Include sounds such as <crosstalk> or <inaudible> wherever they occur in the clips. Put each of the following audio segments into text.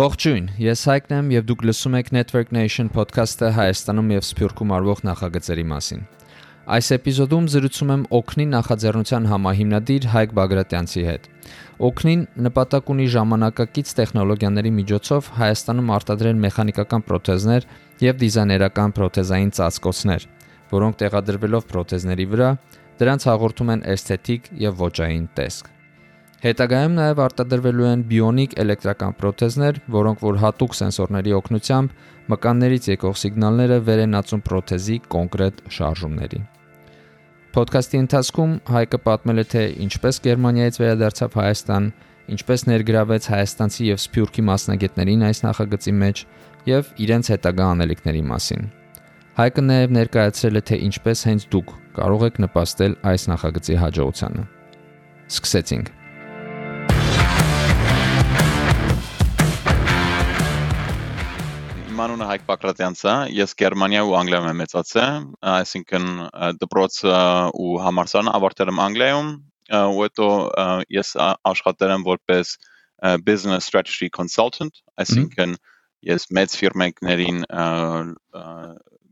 Ողջույն, ես Հայկն եմ եւ դուք լսում եք Network Nation podcast-ը Հայաստանում եւ Սփյուռքում արվող նախագծերի մասին։ Այս էպիզոդում զրուցում եմ Օքնի նախաձեռնության համահիմնադիր Հայկ Բագրատյանցի հետ։ Օքնին նպատակ ունի ժամանակակից տեխնոլոգիաների միջոցով Հայաստանում արտադրել մեխանիկական պրոթեզներ եւ դիզայներական պրոթեզային ծածկոցներ, որոնք տեղադրվելով պրոթեզների վրա դրանց հաղորդում են էսթետիկ եւ ոճային տեսք։ Հետագայում նաև արտադրվելու են բիոնիկ էլեկտրական պրոթեզներ, որոնք որ հատուկ սենսորների օգնությամբ մկաններից եկող սիգնալները վեր են ածում պրոթեզի կոնկրետ շարժումների։ Պոդքասթի ընթացքում Հայկը պատմել է թե ինչպես Գերմանիայից վերադարձավ Հայաստան, ինչպես ներգրավեց հայաստանցի եւ սփյուռքի մասնագետներին այս նախագծի մեջ եւ իրենց հետագա անելիքների մասին։ Հայկը նաև ներկայացրել է թե ինչպես հենց դուք կարող եք նպաստել այս նախագծի հաջողությանը։ Սկսեցինք։ Իմ անունը Հայկ Պակրատյանցը, ես Գերմանիա ու Անգլիայում եմ մեծացել, այսինքն դպրոց ու համալսարան ավարտել եմ Անգլիայում, ու հետո ես աշխատել եմ որպես business strategy consultant, այսինքն ես մեծ ֆիրմերներին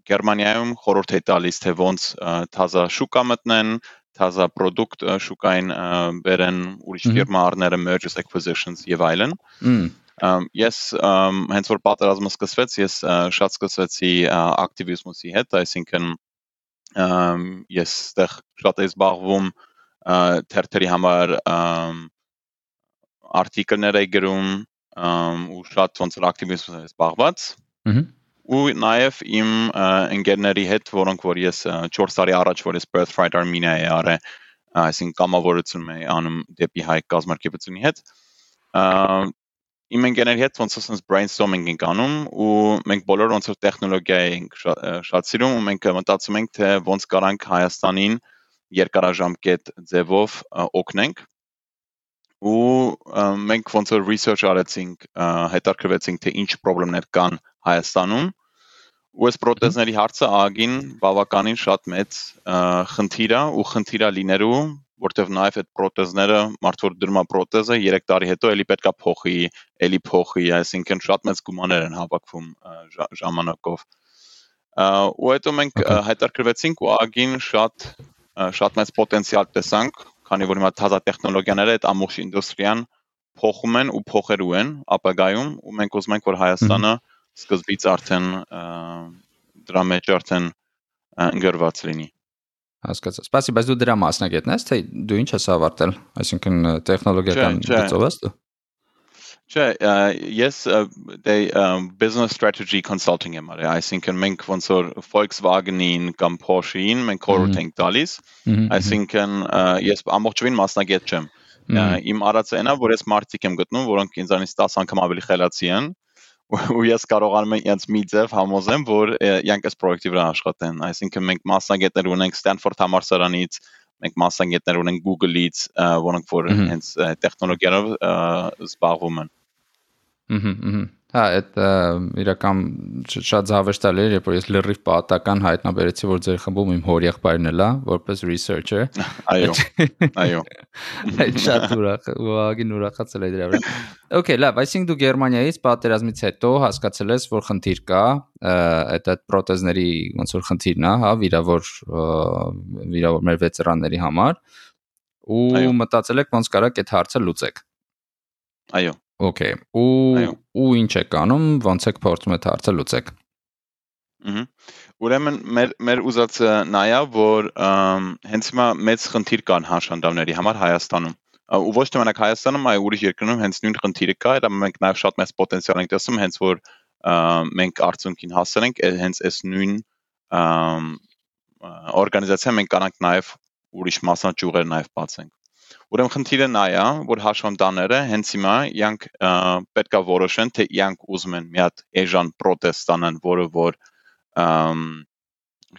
Գերմանիայում խորհուրդ է տալիս թե ոնց թազա շուկա մտնեն, թազա product շուկային բերեն, ուրիշ ֆիրմա առները mergers acquisitions եւ այլն։ Ես հենց որ պատերազմը սկսվեց, ես շատ սկսվեցի ակտիվիզմի հետ, այսինքն ես այդտեղ շատ եմ զբաղվում թերթերի համար արտիկլներ եմ գրում ու շատ ոնց որ ակտիվիզմով եմ զբաղված։ ու նաև իմ ընկերների հետ, որոնք որ ես 4 տարի առաջ որ ես Birthright Armenia էի արել, այսինքն կամավորություն էի անում դեպի հայ կազմակերպությունի հետ, իմ ընկերների հետ ոնց ասես brainstorming ենք անում ու մենք բոլորը ոնց որ տեխնոլոգիա ենք շատ սիրում ու մենք մտածում ենք թե ոնց կարանք Հայաստանին երկարաժամկետ ձևով օգնենք ու մենք ոնց որ research արեցինք հետաքրվեցինք թե ինչ խնդիրներ կան Հայաստանում ու այս պրոթեզների հարցը ագին բավականին շատ մեծ խնդիր է ու խնդիր է լինելու որտեվ նաև այդ պրոթեզները մարդ որ դրմա պրոթեզը 3 տարի հետո էլի պետքա փոխի, էլի փոխի, այսինքն շատ մեծ գումարներ են հավաքվում ժամանակով։ Ու հետո մենք հայտարարվեցինք ու ագին շատ շատ մեծ պոտենցիալ տեսանք, քանի որ հիմա թազա տեխնոլոգիաները այդ ամբողջ ինդուստրիան փոխում են ու փոխելու են ապագայում ու մենք ուզում ենք որ Հայաստանը սկզբից արդեն դրա մեջ արդեն ընկերված լինի Հասկացա։ Սպասի, բայց դու դրա մասնագետն ես, թե դու ինչ ես ավարտել, այսինքն տեխնոլոգիական գծով ես դու։ Չէ, ես դե business strategy consulting եմ արել, այսինքն մենք ոնց որ Volkswagen-ին կամ Porsche-ին մենք խորհուրդ ենք տալիս, այսինքն ես ամբողջովին մասնագետ չեմ։ Իմ արածը այնա, որ ես մարդիկ եմ գտնում, որոնք ինձանից 10 անգամ ավելի խելացի են, ու ես կարողանում եմ ինձ մի ձև համոզեմ, որ իրանք այս պրոյեկտի վրա աշխատեն։ Այսինքն մենք մասնագետներ ունենք Stanford համալսարանից, մենք մասնագետներ ունենք Google-ից, որոնք որ հենց տեխնոլոգիաներով զբաղվում են։ Ահա, ահա Հա, այդ իրական շատ զավեշտալի էր, երբ որ ես լրիվ պատական հայտնաբերեցի, որ ձեր խմբում իմ հորիեղբայրն էլ է, որպես researcher։ <laughs> Այո։ Այո։ <laughs> Այդ շատ ուրախ, ուղղակի ուրախացել եմ դրա վրա։ Okay, լավ, այսինքն դու Գերմանիայից պատերազմից հետո հասկացել ես, որ խնդիր կա, այդ այդ պրոթեզների ոնց որ խնդիրն է, հա, վիրավոր վիրավոր մեր վետերանների համար ու մտածել եք ոնց կարաք այդ հարցը լուծեք։ Այո Okay։ Ու ու ինչ եք անում, ոնց եք փորձում այդ հարցը լուծեք։ Ահա։ Ուրեմն մեր մեր ուզածը նա է, որ հենց հիմա մեծ խնդիր կան հանրաշանդավների համար Հայաստանում ու ոչ թե մենակ Հայաստանում, այլ ուրիշ երկրներում հենց նույն խնդիրը կա, դա մենք նաև շատ մեծ պոտենցիալ ենք տեսնում, հենց որ մենք արդյունքին հասել ենք, հենց այս նույն օրգանիզացիա մենք կանանք նաև ուրիշ մասնաճյուղեր նաև բացենք։ Ուրեմն խնդիրը նա է, որ հաշվանդաները հենց հիմա իրանք պետքա որոշեն, թե իրանք ուզում են մի հատ էժան պրոթեզ ստանան, որը որ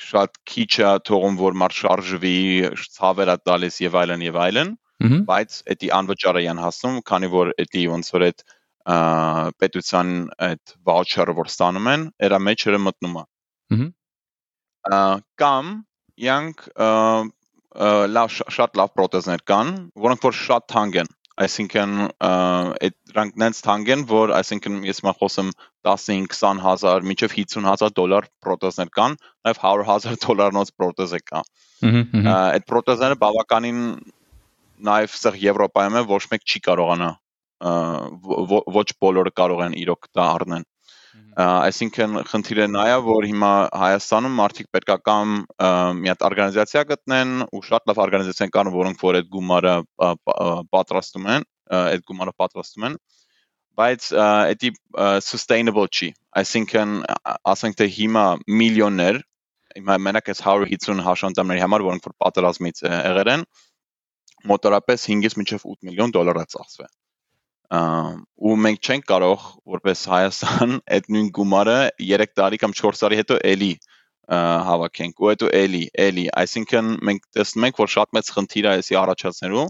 շատ քիչ է թողում, որ մարդ շարժվի, ցավերա տալիս եւ այլն եւ այլն, բայց էդի անվճարը են հասնում, քանի որ էդի ոնց որ այդ պետության այդ վաուչերը որ ստանում են, էրա մեջը մտնում է։ Կամ իրանք լավ շատ լավ պրոթեզներ կան, որոնք որ շատ թանկ են։ այսինքն այդ դրանք նենց թանկ են, որ այսինքն ես մա խոսում 15-20 հազար, մինչև 50 հազար դոլար պրոթեզներ կան, նաև 100 հազար դոլարանոց պրոթեզը կա։ Այդ պրոթեզները բավականին նաև սեղ Եվրոպայում է ոչ մեկ չի կարողանա ոչ բոլորը կարող են իրոք դա առնեն այսինքն խնդիրը նա է որ հիմա Հայաստանում մարդիկ պետքա կամ մի հատ օրգանիզացիա գտնեն ու շատ լավ օրգանիզացիան կան որոնք որ այդ գումարը պատրաստում են այդ գումարը պատրաստում են բայց էդի sustainable չի այսինքն ասենք թե հիմա միլիոններ հիմա մենակ այս 150 հաշանդամների համար որոնք որ պատրաստմից եղել են մոտորապես 5-ից մինչև 8 միլիոն դոլար է ծախսվել ու մենք չենք կարող որպես Հայաստան <laughs> այդ նույն գումարը 3 տարի կամ 4 տարի հետո էլի հավաքենք ու հետո էլի էլի այսինքն մենք տեսնում ենք որ շատ մեծ խնդիր է այսի առաջացնելու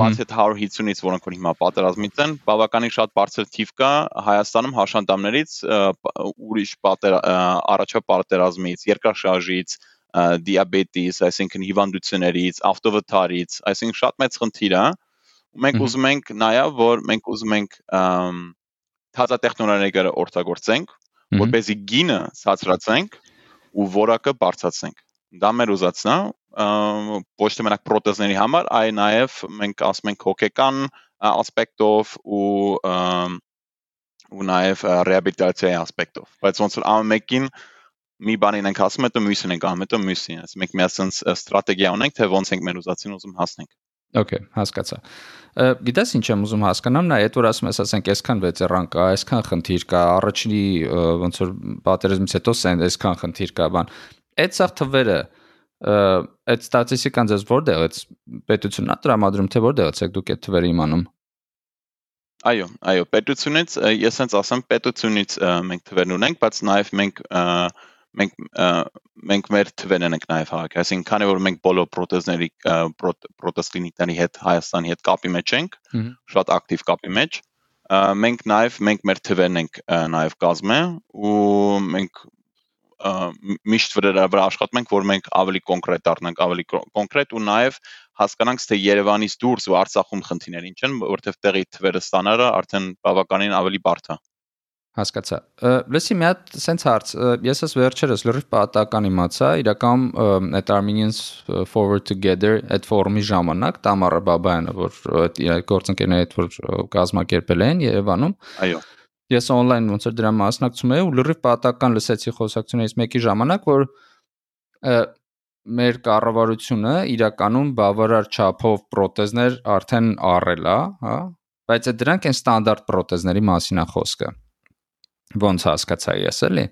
բացի այդ 150-ից որոնք որ հիմա պատերազմից են բավականին շատ բարձր թիվ կա Հայաստանում հաշանդամներից ուրիշ պատեր առաջա պատերազմից երկրաշարժից դիաբետից, այսինքն հիվանդություններից, ավտովթարից, այսինքն շատ մեծ խնդիր է, ու մենք ուզում ենք նաև որ մենք ուզում ենք թազա տեխնոլոգիաները օգտագործենք, որպեսզի գինը ցածրացենք ու որակը բարձրացնենք։ Դա մեր ուզածն է, ոչ թե մենակ պրոթեզների համար, այլ նաև մենք ասում ենք հոգեկան ասպեկտով ու ու նաև ռեաբիլիտացիայի ասպեկտով։ Բայց ոնց որ ամեն մեկին մի բանին ենք ասում, հետո մյուսին ենք անում, հետո մյուսին։ Այս մենք մի ասած ստրատեգիա ունենք, թե ոնց ենք մեր ուզածին ուզում հասնենք։ Okay, հասկացա։ Գիտես ինչ եմ ուզում հասկանամ, նա այդ որ ասում ես, ասենք, այսքան վետերան կա, այսքան խնդիր կա, առաջինի ոնց որ պատերազմից հետո սեն այսքան խնդիր կա, բան։ Այդ սա թվերը այդ ստատիստիկան ձեզ որտեղից պետությունն է տրամադրում, թե որտեղից եք դուք այդ թվերը իմանում։ Այո, այո, պետությունից ես հենց ասեմ պետությունից մենք թվերն ունենք, բայց նաև մենք մենք մենք մեր թվերն ենք նաև հավաք, այսինքն քանի որ մենք բոլոր պրոթեզների պրոթեզ կլինիկների հետ Հայաստանի հետ կապի մեջ ենք, շատ ակտիվ կապի մեջ, մենք նաև մենք մեր թվերն ենք նաև կազմել ու մենք միշտ վրա վրա աշխատում ենք, որ մենք ավելի կոնկրետ դառնանք, ավելի կոնկրետ ու նաև հասկանանք, թե Երևանից դուրս ու Արցախում խնդիրներ ինչ են, որովհետև տեղի թվերը ստանալը արդեն բավականին ավելի բարդ է։ Հասկացա։ Լսի մի հատ սենց հարց։ Ես ես վերջերս լրիվ պատահական իմացա, իրական այդ Armenians Forward Together այդ ֆորումի ժամանակ Տամարա Բաբայանը, որ այդ գործընկերները այդ որ կազմակերպել են Երևանում։ Այո։ Ես on-line ոնց որ դրա մասնակցում եի ու լրիվ պատահական լսեցի խոսակցությունից մեկի ժամանակ, որ մեր կառավարությունը իրականում բավարար չափով պրոթեզներ արդեն առել է, հա, բայց դրանք են ստանդարտ պրոթեզների մասին է խոսքը ոնց հասկացա ես էլի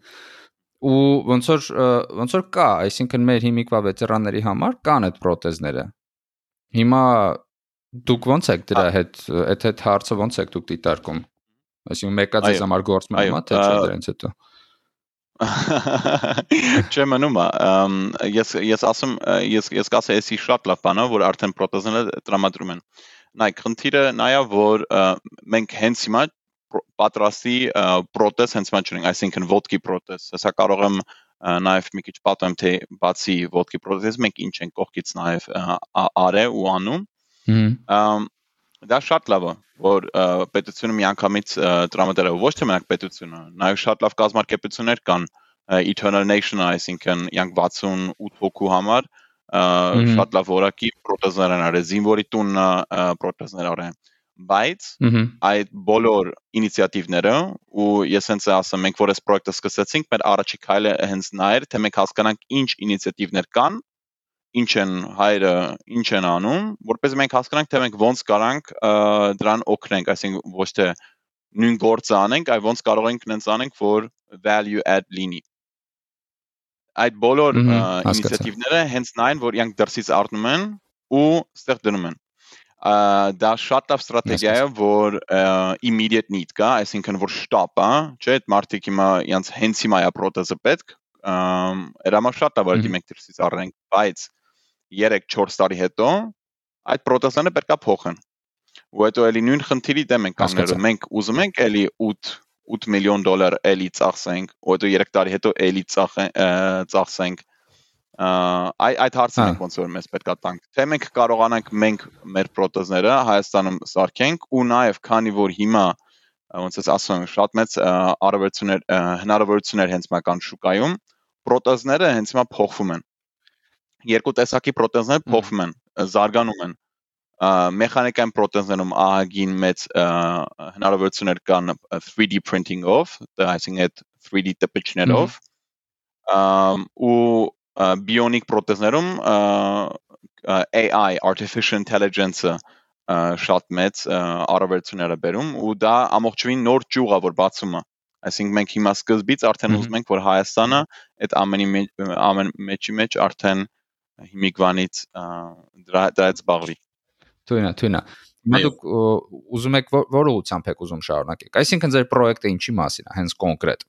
ու ոնց որ ոնց որ կա այսինքն մեր հիմիկվա վետերանների համար կան այդ պրոթեզները հիմա դուք ոնց եք դրա հետ այդ այդ հարցը ոնց եք դուք դիտարկում այսինքն մեկը ձեզ համար գործում է հիմա թե չէ դրանից հետո <laughs> Չէ մնում է ես ես ասում ես ես կասեմ էսի շատ լավ բան է որ արդեն պրոթեզները տրամադրում են նայեք խնդիրը նա է որ մենք հենց հիմա պատրաստի պրոթեզ հենց չունենք, այսինքն ոդկի պրոթեզ։ Հեսա կարող եմ նաև մի քիչ պատմեմ թե բացի ոդկի պրոթեզ մենք ինչ ենք կողքից նաև արե ու անում։ Դա շատ լավ է, որ պետությունը միանգամից տրամադրել է ոչ թե մենակ պետությունը, նաև շատ լավ կազմակերպություններ կան Eternal Nation, այսինքն յանք 68 հոգու համար շատ լավ որակի պրոթեզներ են արել, զինվորի տունն պրոթեզներ արել բայց այդ բոլոր ինիցիատիվները ու ես հենց ասեմ մենք որ այս պրոյեկտը սկսեցինք մեր առաջի քայլը հենց նա էր թե մենք հասկանանք ինչ ինիցիատիվներ կան ինչ են հայրը ինչ են անում որպես մենք հասկանանք թե մենք ոնց կարանք դրան օգնենք այսինքն ոչ թե նույն գործը անենք այլ ոնց կարող ենք նենց անենք որ value add լինի այդ բոլոր ինիցիատիվները հենց նա են որ իրանք դրսից առնում են ու ստեղ դնում են դա շատ լավ ստրատեգիա է, որ immediate need կա, այսինքն որ շտապ է, չէ՞, այդ մարդիկ հիմա իրենց հենց հիմա է պրոթեզը պետք, երամա շատ լավ է մենք դրսից առնենք, բայց 3-4 տարի հետո այդ պրոթեզները պետք է փոխեն։ Ու հետո էլի նույն խնդիրի դեմ ենք կանգնելու։ Մենք ուզում ենք էլի 8 8 միլիոն դոլար էլի ծախսենք, ու հետո 3 տարի հետո էլի ծախենք, ծախսենք այ այդ հարցը մենք ոնց որ մեզ պետքա տանք. Թե մենք կարողանանք մենք մեր պրոթեզները Հայաստանում սարքենք ու նաև քանի որ հիմա ոնց էս ասում եմ շատ մեծ արարություններ հնարավորություններ հենց մական շուկայում պրոթեզները հենց հիմա փոխվում են երկու տեսակի պրոթեզներ փոխվում են զարգանում են մեխանիկային պրոթեզներում ահագին մեծ հնարավորություններ կան 3D printing-ով, այսինքն այդ 3D տպիչներով ու բիոնիկ պրոթեզներում AI artificial intelligence-ը շատ մեծ առավելություններ է բերում ու դա ամողջովին նոր ճյուղ է որ բացում է այսինքն մենք հիմա սկզբից արդեն ուզում ենք որ Հայաստանը այդ ամենի ամեն մեջի մեջ արդեն հիմիկվանից դրա դրանից զբաղվի Թույնա, թույնա։ Հիմա դուք ուզում եք որ ուղությամբ եք ուզում շարունակեք։ Այսինքն ձեր պրոյեկտը ինչի մասին է, հենց կոնկրետ։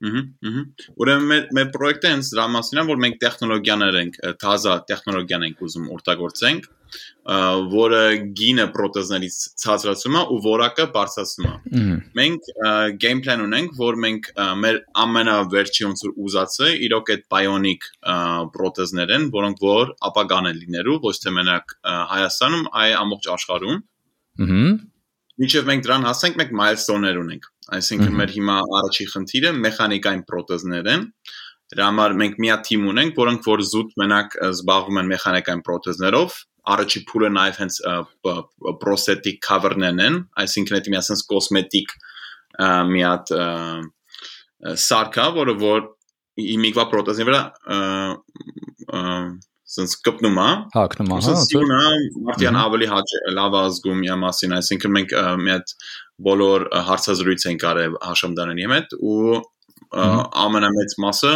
Ահա, ահա։ Ուրեմն մեր մեր պրոյեկտը հենց դրա մասին է, որ մենք տեխնոլոգիաներ ենք, թազա տեխնոլոգիան ենք ուզում օգտագործենք, որը գինը պրոթեզներից ցածրացում է ու որակը բարձրացնում է։ Մենք game plan ունենք, որ մենք մեր ամենավերջի ոնց որ ուզածը իրոք այդ bionic պրոթեզներ են, որոնք որ ապագան են լինելու, ոչ թե մենակ Հայաստանում, այլ ամբողջ աշխարհում։ Ահա Մինչև մենք դրան հասենք, մենք milestone-ներ ունենք։ Այսինքն մեր հիմա առաջի խնդիրը մեխանիկային պրոթեզներ են։ Դրա համար մենք մի հատ թիմ ունենք, որոնք որ զուտ մենակ զբաղվում են մեխանիկային պրոթեզներով, առաջի փուլը նաև հենց prosthetic cover-ներն են, այսինքն դա մի ասած կոսմետիկ մի հատ սարքա, որը որ իմիգվա պրոթեզի վրա սենց կպնում է հակնում է հա սինա մարտյան ավելի լավ ազգում իա մասին այսինքն մենք մի հատ բոլոր հարցազրույց ենք արել հաշմդանանի հետ ու ամենամեծ մասը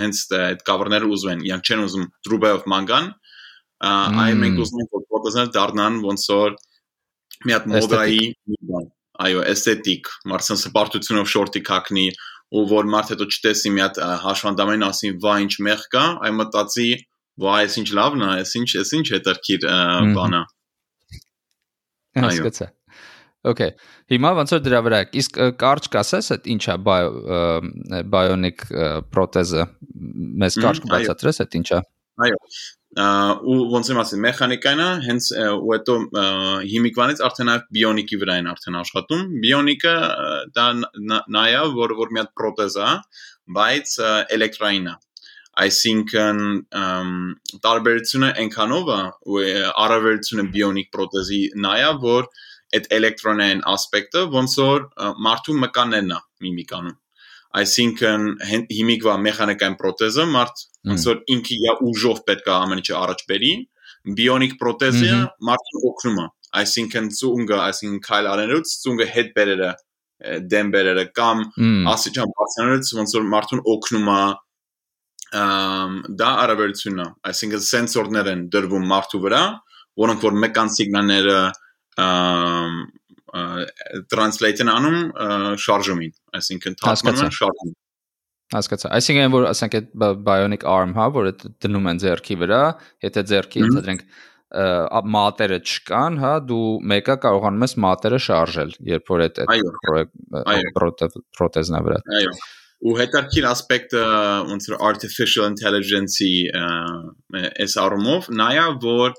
հենց այդ կավերները ուզում են իրանք չեն ուզում դրուբեով մանգան այ մենք ուզում ենք որ պրոթեզները դառնան ոնց որ մի հատ մոդայի այո էսթետիկ մարսեն սպարտությունով շորտի կակնի ու որ մարդ հետո չտեսի մի հատ հաշվանդամային ասին վա ինչ մեղ կա այ մտածի Վայ, այս ինչ լավն է, այս ինչ, այս ինչ հետարքիր բանա։ Հասկացա։ Okay։ Հիմա ոնց որ դրա վրա է։ Իսկ կարճ կասես, այդ ինչա bionic պրոթեզը։ Մեզ կարճ կբացատրես, այդ ինչա։ Այո ու ոնց եմ ասել մեխանիկայինը հենց ու հետո հիմիկվանից արդեն այ բիոնիկի վրա են արդեն աշխատում բիոնիկը դա նայա որ որ մի հատ պրոթեզ է բայց էլեկտրային է այսինքն տարբերությունը այնքանով է ու առավելությունը բիոնիկ պրոթեզի նայա որ այդ էլեկտրոնային ասպեկտը ոնց որ մարդու մկաններն է միմիկանում այսինքն հիմիկվա մեխանիկային պրոթեզը մարդ ոնց որ ինքը իր ուժով պետք է ամեն ինչը առաջ բերի բիոնիկ պրոթեզը մարդուն օգնում է այսինքն ծունգը այսինքն քայլ արելուց ծունգը հետ բերելը դեմ բերելը կամ ասիճան բարձրանալուց ոնց որ մարդուն օգնում է դա արաբերությունն է այսինքն սենսորներ են դրվում մարդու վրա որոնք որ մեկան սիգնալները translate-ն անում շարժումին այսինքն թափման շարժում հասկացա այսինքն որ ասենք այդ bionic arm հա որ դնում են ձեռքի վրա եթե ձեռքի ընդհանրենք մատերը չկան, հա, դու մեկը կարողանում ես մատերը շարժել, երբ որ այդ այդ պրոթեզն է վրա։ Այո ու հետարքիր ասպեկտը ոնց որ artificial intelligence-ի այս առումով նայա որ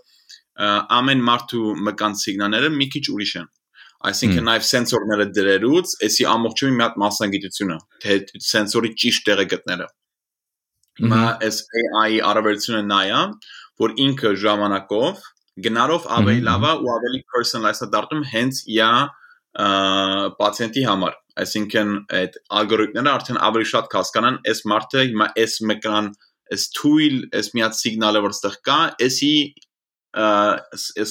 ամեն մարդու մկան սիգնալները մի քիչ ուրիշ են այսինքն նաև սենսորները դրերուց էսի ամբողջովին մի հատ մասնագիտություն է թե սենսորի ճիշտ տեղը գտնելը հիմա այս AI-ի առավելությունը նայա որ ինքը ժամանակով գնալով ավելի լավ է ու ավելի personalized է դառնում հենց իա պացիենտի համար այսինքն այդ ալգորիթմները արդեն ավելի շատ կհասկանան այս մարդը հիմա այս մեկրան այս թույլ այս միած սիգնալը որ ստեղ կա էսի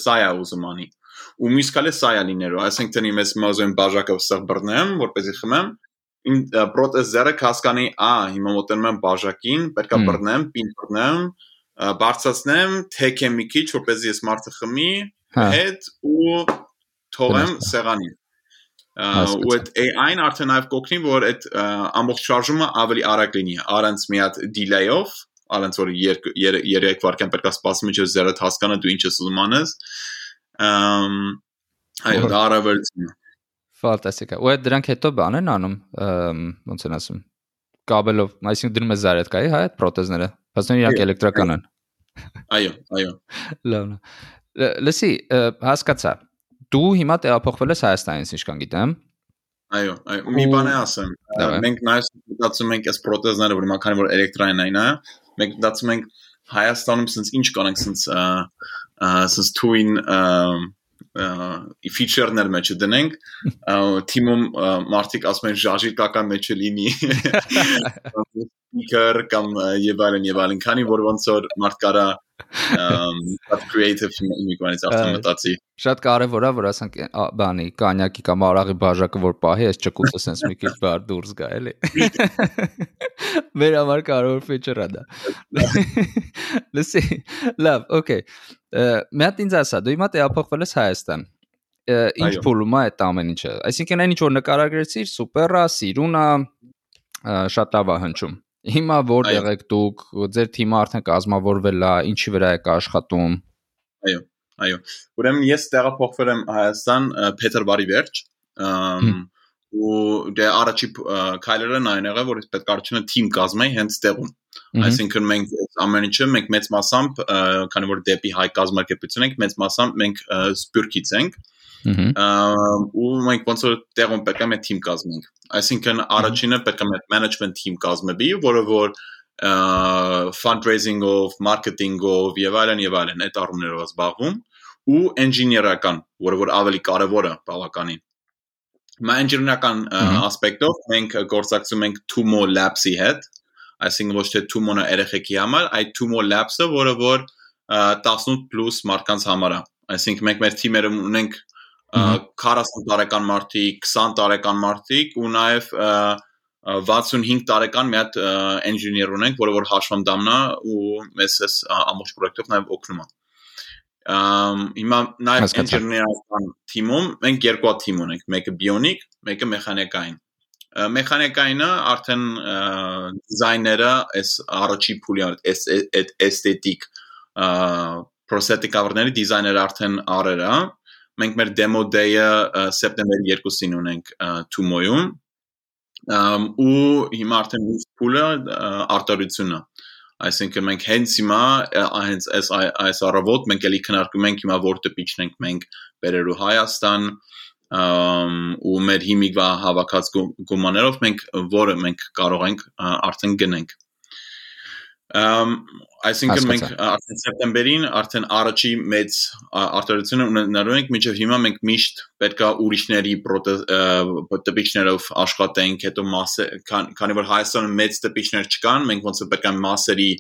սա է ուզում անի ու մյուս կալը սա է լինելու այսինքն իմ այս մոզոն բաժակը ստեղ բռնեմ որպեսզի խմեմ իմ պրոթեզերը կհասկանի ա հիմա մոտենում եմ բաժակին պետքա բռնեմ պին բռնեմ բարձրացնեմ թեքեմ մի քիչ որպեսզի այս մարդը խմի հա։ հետ ու թողեմ սեղանին ու այդ AI-ն արդեն նաև կօգնի, որ այդ ամբողջ շարժումը ավելի արագ լինի, առանց մի հատ delay-ով, առանց որ 3 վայրկյան պետք է սպասի միջև զերը հասկանա դու ինչ ես ուզում անես։ Այո, դա արավելություն է։ Ֆանտաստիկ է։ Ու այդ դրանք հետո բան են անում, ոնց են ասում, կաբելով, այսինքն դնում ես զարեtkայի, հա, այդ պրոթեզները Բացեն իրանք էլեկտրական են։ Այո, այո։ Լավն է։ Լսի, հասկացա։ Դու հիմա տեղափոխվել ես Հայաստանից, ինչքան գիտեմ։ Այո, այո, մի բան է ասեմ։ Մենք նայես մտածում ենք այս պրոթեզները, որ հիմա քանի որ էլեկտրային են, հա, մենք մտածում ենք Հայաստանում sense ինչ կանենք sense sense twin feature-ներ մեջ դնենք թիմում մարտիկ ասում են ժաժի տակա մեջ լինի speaker կամ եւ այլն եւ այլն քանի որ ոնց որ մարդ կարա but creative immigrants ավտոմատացի շատ կարևոր է որ ասենք բանի կանյակի կամ արաղի բաժակը որ պահի այս ճկուտը sense մի քիչ բար դուրս գա էլի մեր համար կարևոր feature-ա դա լսի լավ okay մի հատ ինձ ասա դու հիմա տեղափոխվել ես Հայաստան ինչ փուլում է այդ ամեն ինչը այսինքն այն ինչ որ նկարագրեցիր սուպերա սիրունա շատ լավ է հնչում Հիմա որտեղ եք դուք, ձեր թիմը արդեն կազմավորվել է, ինչի վրա եք աշխատում։ Այո, այո։ Ուրեմն ես տեղափոխվել եմ Հայաստան փետրվարի վերջ, ու դե առաջի քայլերը այն եղավ, որ պետք արդյունը թիմ կազմեի հենց տեղում։ Այսինքն մենք ամեն ինչը մենք մեծ մասամբ, քանի որ դեպի հայ կազմակերպություն ենք, մեծ մասամբ մենք սպյուրքից ենք ու մենք ոնց որ տեղում պետք է մեր թիմ կազմենք այսինքն առաջինը պետք է մեր management team կազմվի որը որ fundraising-ով, marketing-ով եւ այլն եւ այլն այդ առումներով զբաղվում ու engineer-ական, որը որ ավելի կարեւոր է բավականին։ Engineer-ական ասպեկտով մենք գործակցում ենք Tumo Labs-ի հետ, այսինքն ոչ թե Tumo-ը երեխեքի համար, այլ Tumo Labs-ը, որը որ 18+ մարդկանց համար է։ Այսինքն մենք մեր թիմերը ունենք 40 տարեկան մարդիկ, 20 տարեկան մարդիկ ու նաև 65 տարեկան մի հատ engineer ունենք, որը որ հաշվում դամնա ու մեզ էս ամբողջ պրոյեկտով նաև օգնում է։ հիմա նաև engineer-ական թիմում մենք երկու թիմ ունենք, մեկը bionic, մեկը մեխանիկային։ Մեխանիկայինը արդեն դիզայները այս առաջի փուլի այս էսթետիկ prosthetic cover-ների դիզայները արդեն արել է մենք մեր demo day-ը սեպտեմբերի 2-ին ունենք Tumo-ում ու հիմա արդեն մյուս փուլը արտադրությունն է այսինքն մենք հենց հիմա հենց այս այս առավոտ մենք էլի քննարկում ենք հիմա որ տպիչն ենք մենք բերելու Հայաստան ու մեր հիմիկվա հավաքած գումարներով մենք որը մենք կարող ենք արդեն գնենք Այսինքն մենք արդեն սեպտեմբերին արդեն առաջի մեծ արտադրությունը ունենալու ենք, միջև հիմա մենք միշտ պետքա ուրիշների տպիչներով աշխատենք, հետո մասը քանի որ Հայաստանում մեծ տպիչներ չկան, մենք ոնց որ պետքա մասերի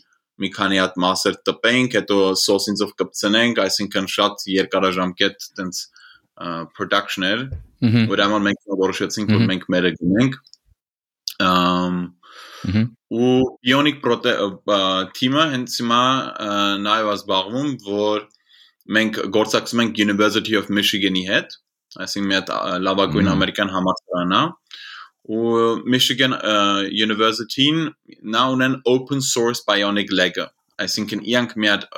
մի քանի հատ մասեր տպենք, հետո սոսինձով կպցնենք, այսինքն շատ երկարաժամկետ տենց production-ներ, համար մենք որոշեցինք, որ մենք մերը գնենք։ Ամ ու Ionic թիմը հենց հիմա նաև ազբաղվում, որ մենք գործակցում ենք University of Michigan-ի հետ, այսինքն մի հատ լավագույն ամերիկյան համալսարանն է, ու Michigan University-ն նա ունեն open source bionic leg-ը, այսինքն իրանք մի հատ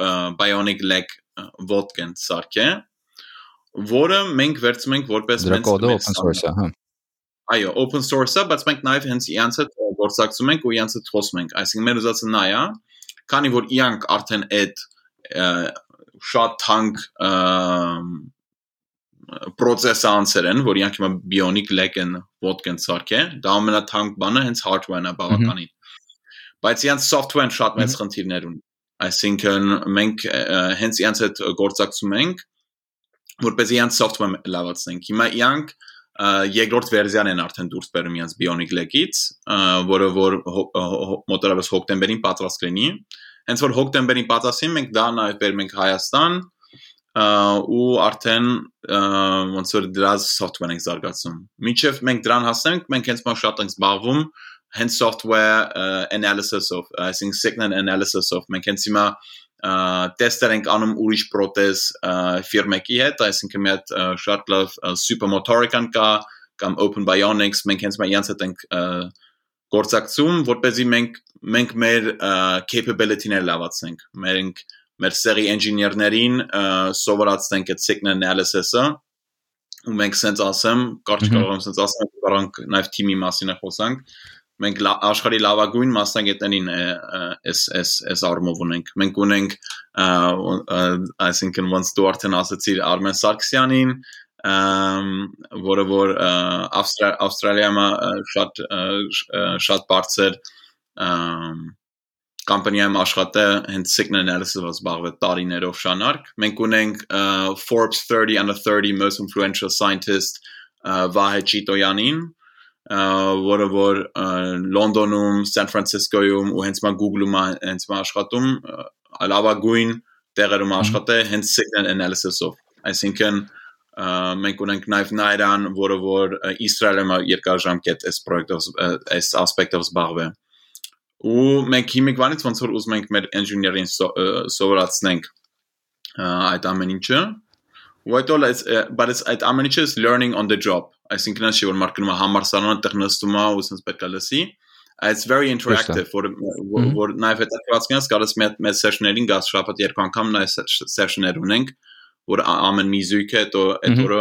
bionic leg ոտքեն սարքե, որը մենք վերցնում ենք որպես կոդը open source-ը, հա այո, open source-ը, բայց մենք նաև հենց իրանց հետ գործակցում ենք ու իրանց հետ խոսում ենք։ Այսինքն մեր ուզածը նա է, քանի որ իրանք արդեն այդ շատ թանկ process անցեր են, որ իրանք հիմա bionic leg են vodka-ն սարքե, դա ամենաթանկ բանը հենց hardware-ն է բավականին։ Բայց իրանք software-ն շատ մեծ խնդիրներ ունի։ Այսինքն մենք հենց իրանց հետ գործակցում ենք, որպեսզի իրանք software լավացնենք։ Հիմա իրանք երկրորդ վերզիան են արդեն դուրս բերում իրենց Bionic Leg-ից, որը որ մոտավորապես հոկտեմբերին պատրաստ կլինի։ Հենց որ հոկտեմբերին պատասխին մենք դա նաև բերում ենք Հայաստան ու արդեն ոնց որ դրա software ենք զարգացում։ Մինչև մենք դրան հասնենք, մենք հենց մա շատ ենք զբաղվում հենց software analysis-ով, այսինքն signal analysis-ով։ Մենք հենց հիմա տեստեր ենք անում ուրիշ պրոթեզ ֆիրմեկի հետ, այսինքն մի հատ շատ լավ Supermotorican կա կամ Open Bionics, մենք հենց մայից հետ ենք գործակցում, որպեսզի մենք մենք մեր capability-ները լավացնենք։ Մենք մեր սերի engineer-ներին սովորացնենք այդ signal analysis-ը ու մենք սենց ասեմ, կարճ կարող եմ սենց ասեմ, կարող ենք նաև թիմի մասին խոսանք մենք աշխարհի լավագույն մասնագետներին էս էս էս արմով ունենք մենք ունենք այսինքն ոնց դու արդեն ասացիր Արմեն Սարգսյանին որը որ Ավստրալիայում շատ շատ բարձր կամպանիայում աշխատե հենց signal analysis-ով զբաղվեց տարիներով շանարք։ Մենք ունենք Forbes 30 under 30 most influential scientist Վահե Ճիտոյանին, որը որ Լոնդոնում, Սան Ֆրանցիսկոյում ու հենց մա Google-ում հենց մա աշխատում լավագույն տեղերում աշխատե հենց signal analysis-ով։ Այսինքն մենք ունենք նաև Նայրան, որը որ Իսրայելում երկարաժամկետ այս պրոյեկտով այս ասպեկտով զբաղվե ու մենք հիմիկվանից ոնց որ ուզում ենք մեր engineering սովորացնենք այդ ամեն ինչը ու այդ all but it's այդ ամեն ինչը is learning on the job այսինքն չի որ մարկնում է համարսարանը տեղ նստում է ու sense պետք է լսի it's very interactive որ որ նաև հետաքրքրացնես կարես մեծ մեծ session-ներին գաս շաբաթ երկու անգամ նա session-ներ ունենք որ ամեն մի զույգը հետո այդ օրը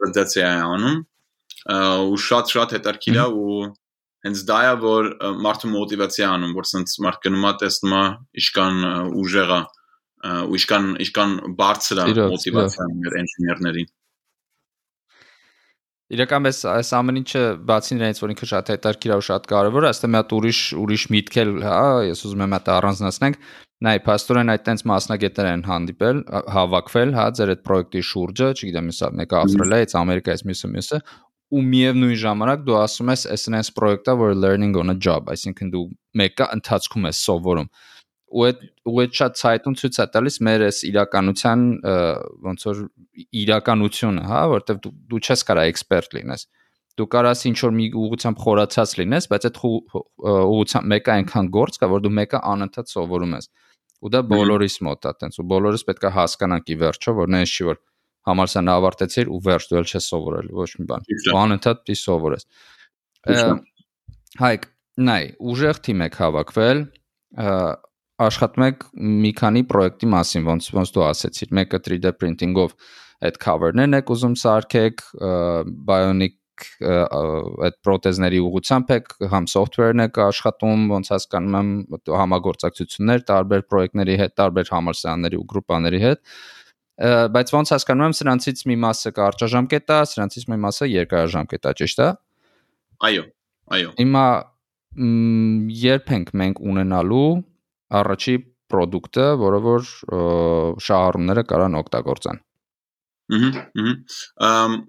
պրեզենտացիա է անում ու շատ շատ հետաքրքիր է ու հենց դա է որ մարդու մոտիվացիա անում որ sense մարդ գնում է տեսնում է ինչքան ուժեղ է ու ինչքան ինչքան բարձր է մոտիվացիան մեր ինժեներներին Իրական էս այս ամեն ինչը բացի նրանից որ ինքը շատ հետաքրքիր է ու շատ կարևոր է, այստեղ մի հատ ուրիշ ուրիշ միտք էլ, հա, ես ուզում եմ դա առանձնացնենք, նայ, փաստորեն այդ տենց մասնագետներ են հանդիպել, հավաքվել, հա, ձեր այդ պրոյեկտի շուրջը, չգիտեմ, հեսա մեկը Ավստրալիայից, Ամերիկայից, մյուսը մյուսը, ու միևնույն ժամանակ դու ասում ես SNS պրոյեկտը, որ learning on a job, այսինքն դու մեկը ընթացքում ես սովորում ու այդ ու այդ շատ ցայտուն ցույց է տալիս մեր այս իրականության ոնց որ իրականությունը, հա, որտեվ դու դու չես կարա էքսպերտ լինես։ Դու կարաս ինչ որ մի ուղղությամբ խորացած լինես, բայց այդ ուղղությամբ մեկը այնքան գործ կա, որ դու մեկը անընդհատ սովորում ես։ Ու դա բոլորիս մոտ է, տենց ու բոլորս պետք է հասկանանք ի վերջո, որ նենց չի որ համալսարանը ավարտեցիր ու վերջ դու էլ չես սովորել ոչ մի բան։ Ու անընդհատ դի սովորես։ Հայկ, նայ, ուժեղ թիմ եք հավաքվել, աշխատում եք մի քանի պրոյեկտի մասին, ոնց ոնց դու ասեցիր, մեկը 3D printing-ով այդ cover-ներն եք ուզում սարքեք, bionic այդ պրոթեզների ուղղությամբ եք համ software-ն եք աշխատում, ոնց հասկանում եմ, համագործակցություններ տարբեր պրոյեկտների հետ, տարբեր համալսարանների ու գրուպաների հետ բայց ոնց հասկանում եմ սրանցից մի մասը կարճաժամկետ է, սրանցից մի մասը երկարաժամկետ է, ճիշտ է։ Այո, այո։ Հիմա երբ ենք մենք ունենալու առաջի product-ը, որը որ շահառուները կարան օգտագործեն։ Ահա, ահա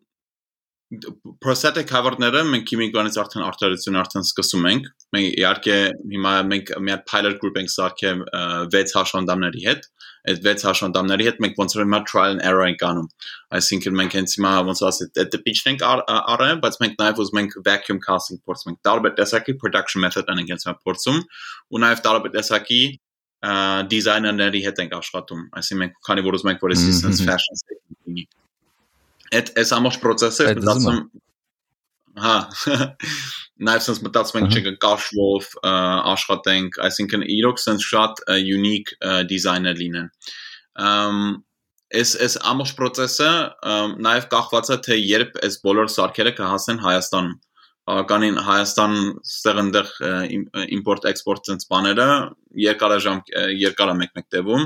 prosthetic cover-ները մենք քիմիկանից արդեն արտադրություն արդեն սկսում ենք։ Մենք իհարկե հիմա մենք մի հատ pilot group ենք սարքել 6 հաշվանդամների հետ։ Այդ 6 հաշվանդամների հետ մենք ոնց որ հիմա trial and error ենք անում։ Այսինքն մենք հենց հիմա ոնց ասել, այդ տպիչն ենք առել, բայց մենք նաև ուզում ենք vacuum casting փորձում ենք։ Տարբեր տեսակի production method ենք հենց հիմա փորձում ու նաև տարբեր տեսակի դիզայներների հետ ենք աշխատում։ Այսինքն մենք քանի որ ուզում ենք որ assistance fashion լինի այդ այս ամբողջ process-ը մտածում հա <laughs> նաև sense մտածում ենք չենք կաշվով աշխատենք, այսինքն իրոք sense շատ unique designer լինեն։ Ամ այս այս ամբողջ process-ը նաև կախված է թե երբ այս բոլոր սարքերը կհասնեն Հայաստանում բավականին Հայաստան ստեղ այնտեղ import export ցենց բաները երկարաժամ երկար է մեկ-մեկ տևում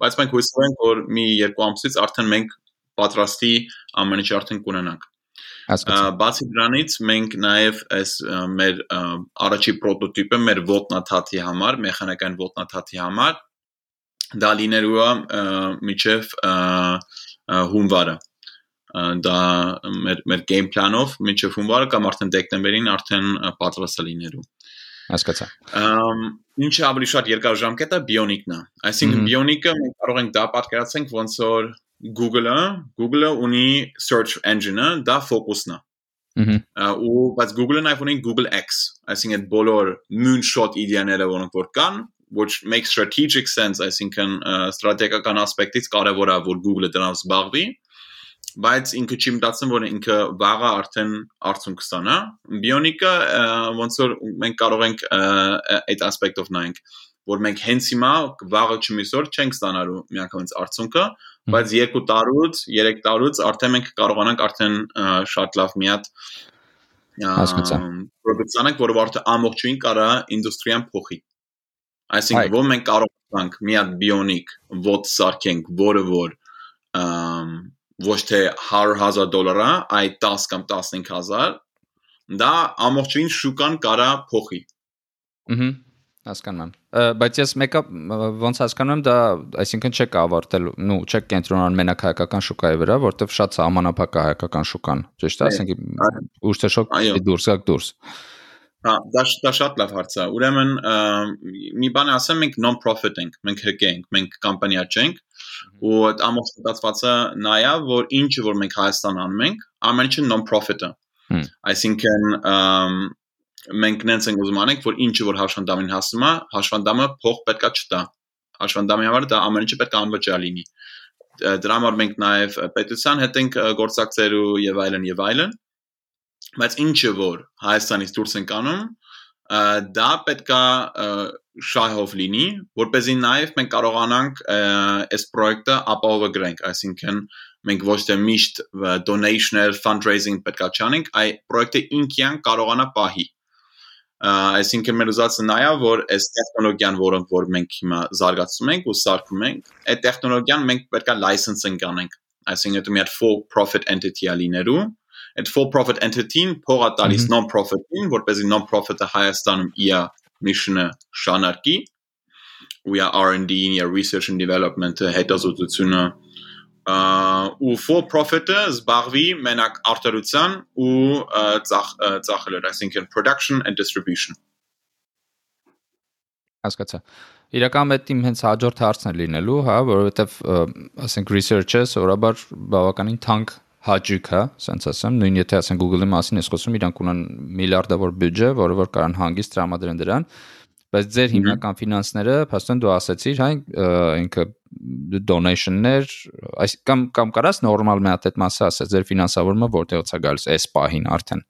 բայց մենք հույս ունենք որ մի երկու ամսից արդեն մենք պատրաստի ամեն ինչ արդեն կունենանք։ Բացի դրանից մենք նաև այս մեր առաջի պրոտոտիպը մեր ոտնաթաթի համար, մեխանիկային ոտնաթաթի համար դա լինելու է միջև հունվարը դա մեր մեր game plan-ով միջև հունվարը կամ արդեն դեկտեմբերին արդեն պատրաստ է լինելու հասկացա։ Ամ ինչը ավելի շատ երկարաժամկետ է բիոնիկն է։ Այսինքն բիոնիկը մենք կարող ենք դա պատկերացնենք ոնց որ Google-ը, Google-ը ունի search engine-ը, դա focus-ն է։ ու բայց նաև ունի Google X, այսինքն այդ բոլոր moonshot իդեաները, որոնք որ կան, which makes strategic sense, այսինքն ստրատեգիական ասպեկտից կարևոր է որ Google-ը դրանով զբաղվի, բայց ինքը չի մտածում որ ինքը վաղը արդեն արդյունք կստանա։ Bionic-ը ոնց որ մենք կարող ենք այդ ասպեկտով նայենք որ մենք հենց հիմա վաղը չմիսոր չենք ստանալու միանգամից արդյունքը, բայց 2 տարուց, 3 տարուց արդեն մենք կարողանանք արդեն շատ լավ մի հատ Հասկացա։ Պրոդուկցիան որը արդեն ամբողջին կարա ինդուստրիան փոխի։ Այսինքն որ մենք կարող ենք մի հատ բիոնիկ ոտ սարքենք, որը որ ոչ թե 100.000 դոլարա, այ 10 կամ 15000 դա ամբողջին շուկան կարա փոխի։ Ահա հասկանում եմ բայց ես մեկը ոնց հասկանում եմ դա այսինքն չեք ավարտել նու չեք կենտրոնան մենակ հայկական շուկայի վրա որտեվ շատ սահմանափակ է հայկական շուկան ճիշտ է ասենք ուշ թե շոկ դուրս գաք դուրս Հա, դա դա շատ լավ հարց է։ Ուրեմն մի բան ասեմ, մենք non-profit ենք, մենք հկ ենք, մենք կամպանիա չենք, ու այդ ամոթ ստացվածը նայա, որ ինչը որ մենք Հայաստան անում ենք, ամեն ինչը non-profit է։ Այսինքն մենք նենց ենք ուզում անենք, որ ինչը որ հաշվանդամին հասնում է, հաշվանդամը փող պետքա չտա։ Հաշվանդամի համար դա ամեն ինչը պետք է անվճար լինի։ Դրա համար մենք նաև պետության հետ ենք գործակցելու եւ այլն եւ այլն։ Բայց ինչը որ Հայաստանից դուրս ենք անում, դա պետքա շահով լինի, որ เป զի նաև մենք կարողանանք այս պրոյեկտը ապահովագրենք, այսինքն մենք ոչ թե միշտ donation-ներ, fundraising պետքա չանենք, այ պրոյեկտը ինքյան կարողանա պահի այսինքն մեր ուզածը նա է որ այս տեխնոլոգիան որոնք որ մենք հիմա զարգացում ենք ու սարքում ենք այդ տեխնոլոգիան մենք պետքա license-ing անենք այսինքն դա մի հատ for profit entity-ա լինելու այդ for profit entity-ին փողա տալիս non-profit-ին որպեսզի non-profit-ը Հայաստանում իր mission-ը շանարկի ու իր R&D-ին, իր research and development-ը հետազոտությունը ու for profit-ը զբաղվի մենակ արտադրության ու ծախ ծախելով, այսինքն production and distribution։ Հասկացա։ Իրականում այդ իմ հենց հաջորդ հարցն է լինելու, հա, որովհետև ասենք research-ը սովորաբար բավականին թանկ հաճույք է, ասենց ասեմ, նույն եթե ասենք Google-ի մասին ես խոսում, իրանք ունեն միլիարդավոր բյուջե, որը որ կարան հանգիստ տրամադրեն դրան, բայց ձեր հիմնական ֆինանսները, փաստորեն դու ասացիր, հա, ինքը donation-ներ, այս կամ կամ կարաս նորմալ մի հատ այդ մասը ասես, ձեր ֆինանսավորումը որտեղից է գալիս այս պահին արդեն։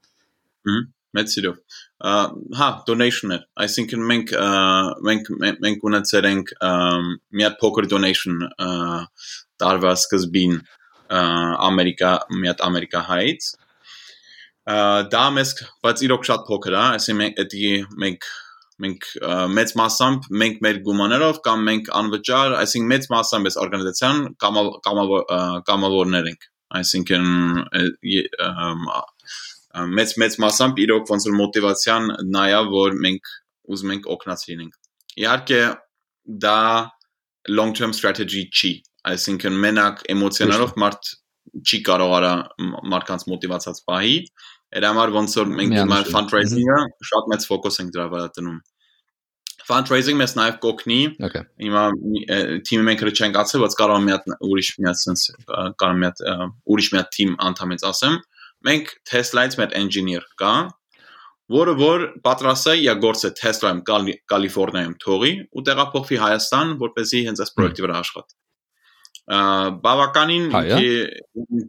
Հմ, մեծ սիրով։ Հա, donation-ներ, այսինքն մենք մենք մենք ունեցել ենք մի հատ փոքր donation տարվա սկզբին Ամերիկա, մի հատ Ամերիկա հայից դա մեզ բայց իրոք շատ փոքր է, այսինքն մենք մենք մենք մեծ մասամբ մենք մեր գումարներով կամ մենք անվճար, այսինքն մեծ մասամբ այս օրգանիզացիան կամավորներ ենք, այսինքն մեծ մեծ մասամբ իրոք ոնց որ մոտիվացիան նայա որ մենք ուզում ենք օգնած լինենք։ Իհարկե դա long term strategy չի, այսինքն մենակ էմոցիոնալով մարդ չի կարող արա մարդկանց մոտիվացած պահի, Այդ համար ոնց որ մենք հիմա fundraising-ը շատ մեծ ֆոկուս ենք դրա վրա դնում։ Fundraising մեզ նաև կօգնի։ Հիմա թիմը մենք հրի չենք ասել, բայց կարող եմ մի հատ ուրիշ մի հատ sense կարող մի հատ ուրիշ մի հատ թիմ անդամից ասեմ։ Մենք Tesla-ից մեր engineer կա, որը որ պատրաստ է իր գործը Tesla-ում Կալիֆոռնիայում թողի ու տեղափոխվի Հայաստան, որպեսզի հենց այս պրոյեկտի վրա աշխատի։ Բավականին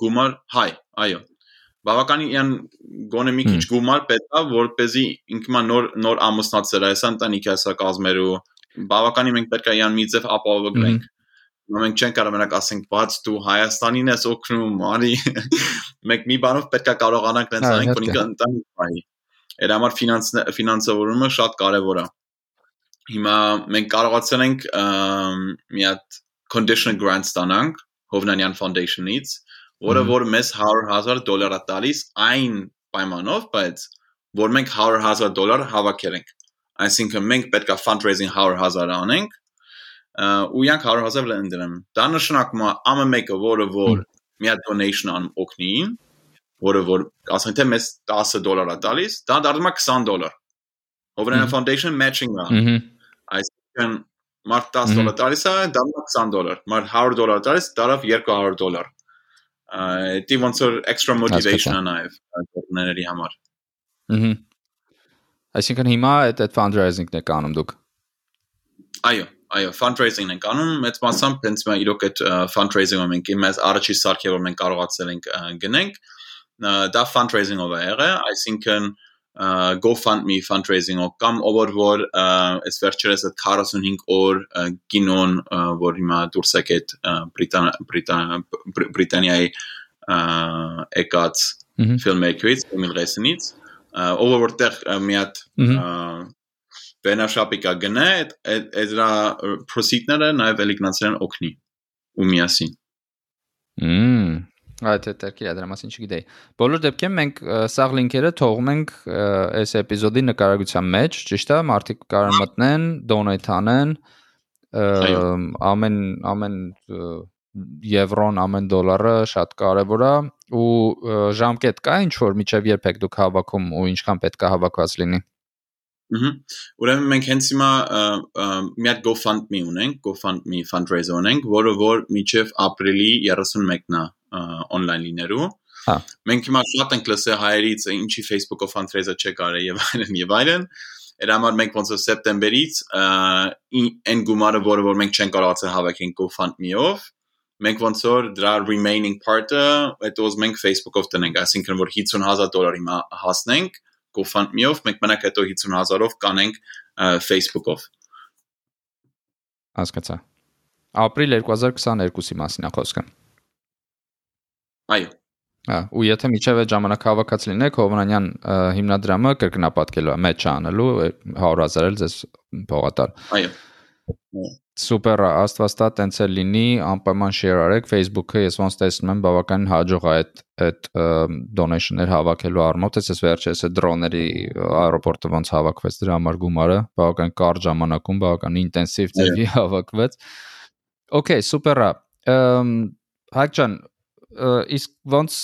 գումար հայ, այո բավականին գոնե մի քիչ գումար պետք է որպեսզի ինքնա նոր նոր ամուսնացել է, հեսա ընտանիք հեսա կազմերու բավականին մենք պետք է իան մի ձև ապահովենք մենք չենք կարող մենակ ասենք բաց դու Հայաստանին ես օգնում արի <laughs> մենք մի բանով պետք է կարողանանք դենց անենք որ ինքը ընտանիք պահի այդ համար ֆինանս ֆինանսավորումը շատ կարևոր է հիմա մենք կարողացել ենք մի հատ conditional grant ստանանք Հովնանյան Foundation-ից որը որ մեզ 100.000 դոլար է տալիս այն պայմանով, բայց որ մենք 100.000 դոլար հավաքել ենք։ Այսինքն մենք պետքա fundraising 100.000 անենք ու յանք 100.000 լեն դրեմ։ Դա նշանակում է ամը մեկը, որը որ մի հատ donation անում օգնին, որը որ ասենք թե մեզ 10 դոլար է տալիս, դա դառնում է 20 դոլար։ Overland Foundation matching է։ Այսինքն մարդ 10 դոլար տալիս է, դառնում է 20 դոլար։ Մարդ 100 դոլար տալիս, դարավ 200 դոլար դի ոնց որ extra motivation-ը նաև գործների համար։ Ահա։ Այսինքն հիմա այդ այդ fundraising-ն եք անում դուք։ Այո, այո, fundraising-ն ենք անում, մեծ մասամբ հենց մա իրոք այդ fundraising-ը մենք մեզ առաջի սարքերը որ մենք կարողացել ենք գնենք, դա fundraising-ով է եղել, այսինքն GoFundMe fundraising-ով կամ ով որ այս վերջերս այդ 45 օր կինոն որ հիմա դուրս եկել Բրիտանիայի եկած filmmaker-ից Emil Resenից ով որտեղ մի հատ բենաշապի կա գնա այդ այդ դրա proceed-ները նաև էլիգնացիան օգնի ու միասին Մմ Այդ հետերքի դրա մասին չգիտեի։ Բոլոր դեպքերում մենք սաղ լինքերը թողում ենք այս էպիզոդի նկարագրության մեջ, ճիշտ է, մարդիկ կարող մտնեն, donate անեն, ամեն ամեն եվրոն, ամեն դոլարը շատ կարևոր է ու ժամկետ կա ինչ որ միջև երբ եք դուք հավաքում ու ինչքան պետք է հավաքված լինի։ Ահա։ Ուրեմն մենք հենց հիմա մի հատ GoFundMe ունենք, GoFundMe fundraiser ունենք, որը որ միջև ապրիլի 31-ն է on-line լինելու։ Հա։ Մենք հիմա շատ ենք լսել հայերից, ինչի Facebook-ով fundraiser չեք արել եւ այլն եւ այլն։ Այդ համար մենք ոնց որ սեպտեմբերից այն գումարը, որը որ մենք չենք կարողացել հավաքենք GoFundMe-ով, մենք ոնց որ դրա remaining part-ը հետո ուզում ենք Facebook-ով տնենք, այսինքն որ 50000 դոլարի հասնենք GoFundMe-ով, մենք մենակ հետո 50000-ով կանենք Facebook-ով։ Հասկացա։ Ապրիլ 2022-ի մասին է խոսքը։ Այո։ Հա, ու եթե միջև այդ ժամանակ հավաքած լինեք Հովանանյան հիմնադրամը կրկնապատկելու է մեջ անելու 100.000-ը ձեզ փողատար։ Այո։ Սուպեր, աստվածտա տենց է լինի, անպայման share արեք Facebook-ը, ես ոնց տեսնում եմ բավականին հաջող է այդ այդ donation-ներ հավաքելու առումով, ես ես վերջերս է դրոների аэроպորտը ոնց հավաքվեց դրա համար գումարը, բավական կարճ ժամանակում, բավական ինտենսիվ ձևի հավաքվեց։ Okay, սուպերա։ Ամ Հայկ ջան, իսկ ոնց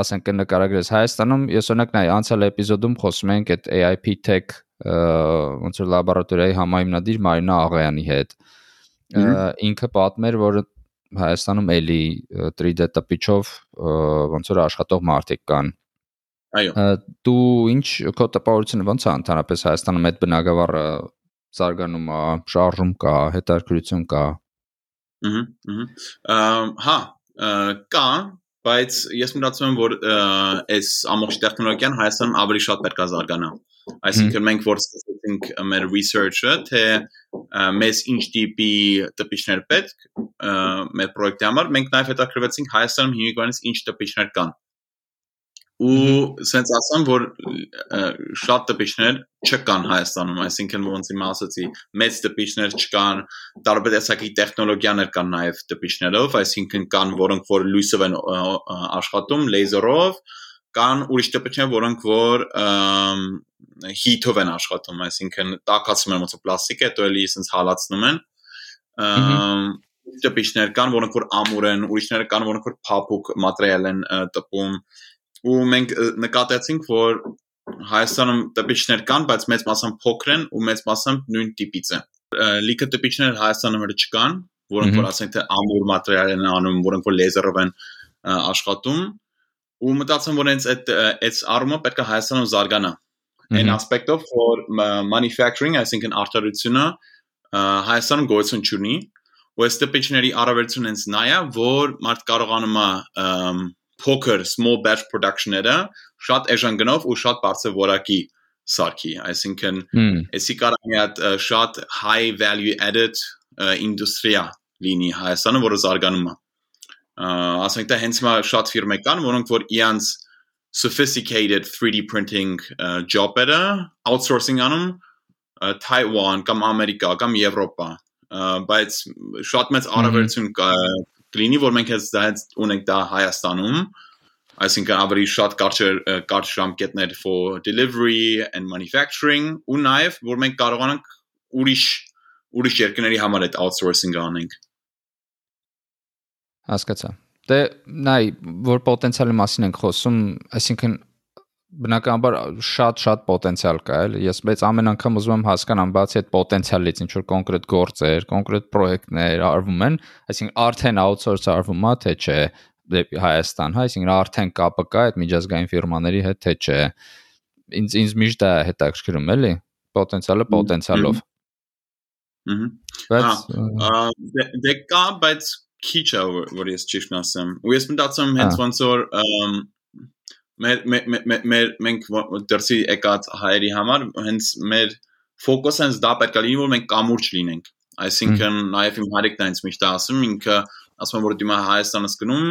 ասենք կնկարագրես Հայաստանում ես օրինակ նայ անցյալ էպիզոդում խոսում ենք այդ AIP Tech ոնց որ լաբորատորիայի համահիմնադիր Մարինա Աղայանի հետ ինքը պատմեր որ Հայաստանում էլի 3D տպիչով ոնց որ աշխատող մարդիկ կան Այո դու ինչ քո տպավորությունը ոնց է ընդհանրապես Հայաստանում այդ բնակավարը զարգանում է, շարժում կա, հետաքրքրություն կա։ Ահա, ահա։ Հա, կա, բայց ես մտածում եմ որ այս ամբողջ տեխնոլոգիան Հայաստանում ավելի շատ պետք է զարգանա այսինքն մենք որ սկսեցինք մեր research-ը թե մեզ ինչ տիպի տպիչներ պետք մեր պրոյեկտի համար մենք նաև հետաքրքրվեցինք Հայաստանում հիմիկվանից ինչ տպիչներ կան ու սենց ասեմ որ շատ տպիչներ չկան Հայաստանում, այսինքն ոնց իմ ասացի, մեծ տպիչներ չկան, տարբեր տեսակի տեխնոլոգիաներ կան նաև տպիչներով, այսինքն կան որոնք որ լույսով են աշխատում, լեզերով, կան ուրիշ տպիչներ, որոնք որ հիթով են աշխատում, այսինքն տակացում են ոնց պլաստիկ հետո էլի սենց հալածնում են տպիչներ կան, որոնք որ ամուր են, ուրիշները կան, որոնք որ փափուկ մատերիալ են տպում, ու մենք նկատեցինք, որ Հայաստանում տպիչներ կան, բայց մեծ մասամբ փոքր են ու մեծ մասամբ նույն տիպից են։ Լիքը տպիչներ Հայաստանում հələ չկան, որոնք որ ասենք թե ամուր մատերիալ են անում, որոնք որ լեզերով են աշխատում ու մտածում որ հենց այդ այդ առումը պետք է Հայաստանում զարգանա։ Այն ասպեկտով որ manufacturing, այսինքն արտադրությունը Հայաստանում գոյություն չունի, ու այս տպիչների առավելությունը հենց նա է, որ մարդ կարողանում է փոքր small batch production-ները շատ էժան գնով ու շատ բարձր որակի սարքի, այսինքն էսի կարա մի հատ շատ high value added ինդուստրիա լինի Հայաստանը, որը զարգանում է։ Ասենք դա հենց մա շատ ֆիրմե կան, որոնք որ իրանց sophisticated 3D printing job-երը outsourcing անում Taiwan կամ Ամերիկա կամ Եվրոպա բայց շատ մեծ առավելություն կլինի, որ մենք հենց դա հենց ունենք դա Հայաստանում, այսինքն ավելի շատ կարճ կարճ ժամկետներ for delivery and manufacturing ու նաև որ մենք կարողանանք ուրիշ ուրիշ երկրների համար այդ outsourcing անենք։ Հասկացա։ Դե նայ, որ պոտենցիալի մասին ենք խոսում, այսինքն բնականաբար շատ-շատ պոտենցիալ կա, էլի։ Ես բայց ամեն անգամ ուզում եմ հասկանամ, բացի այդ պոտենցիալից, ինչ որ կոնկրետ գործեր, կոնկրետ պրոյեկտներ արվում են, այսինքն արդեն outsource արվում է, թե չէ, դեպի Հայաստան, հա, այսինքն արդեն կապը կա այդ միջազգային ֆիրմաների հետ, թե չէ։ Ինձ ինձ միշտ դա հետաքրքրում էլի, պոտենցիալը պոտենցիալով։ Ահա։ Բայց դե, դե կա, բայց քիչ է որ ես ճիշտ ասեմ։ Ու ես մտածում հենց ոնց որ մեր մեր մենք դրսի եկած հայերի համար հենց մեր ֆոկուսը հենց դա պետք է լինի որ մենք կամուրջ լինենք այսինքն նաև իմ հարիկն այնց միշտ ասում ինքը ասում որ դիմա Հայաստանից գնում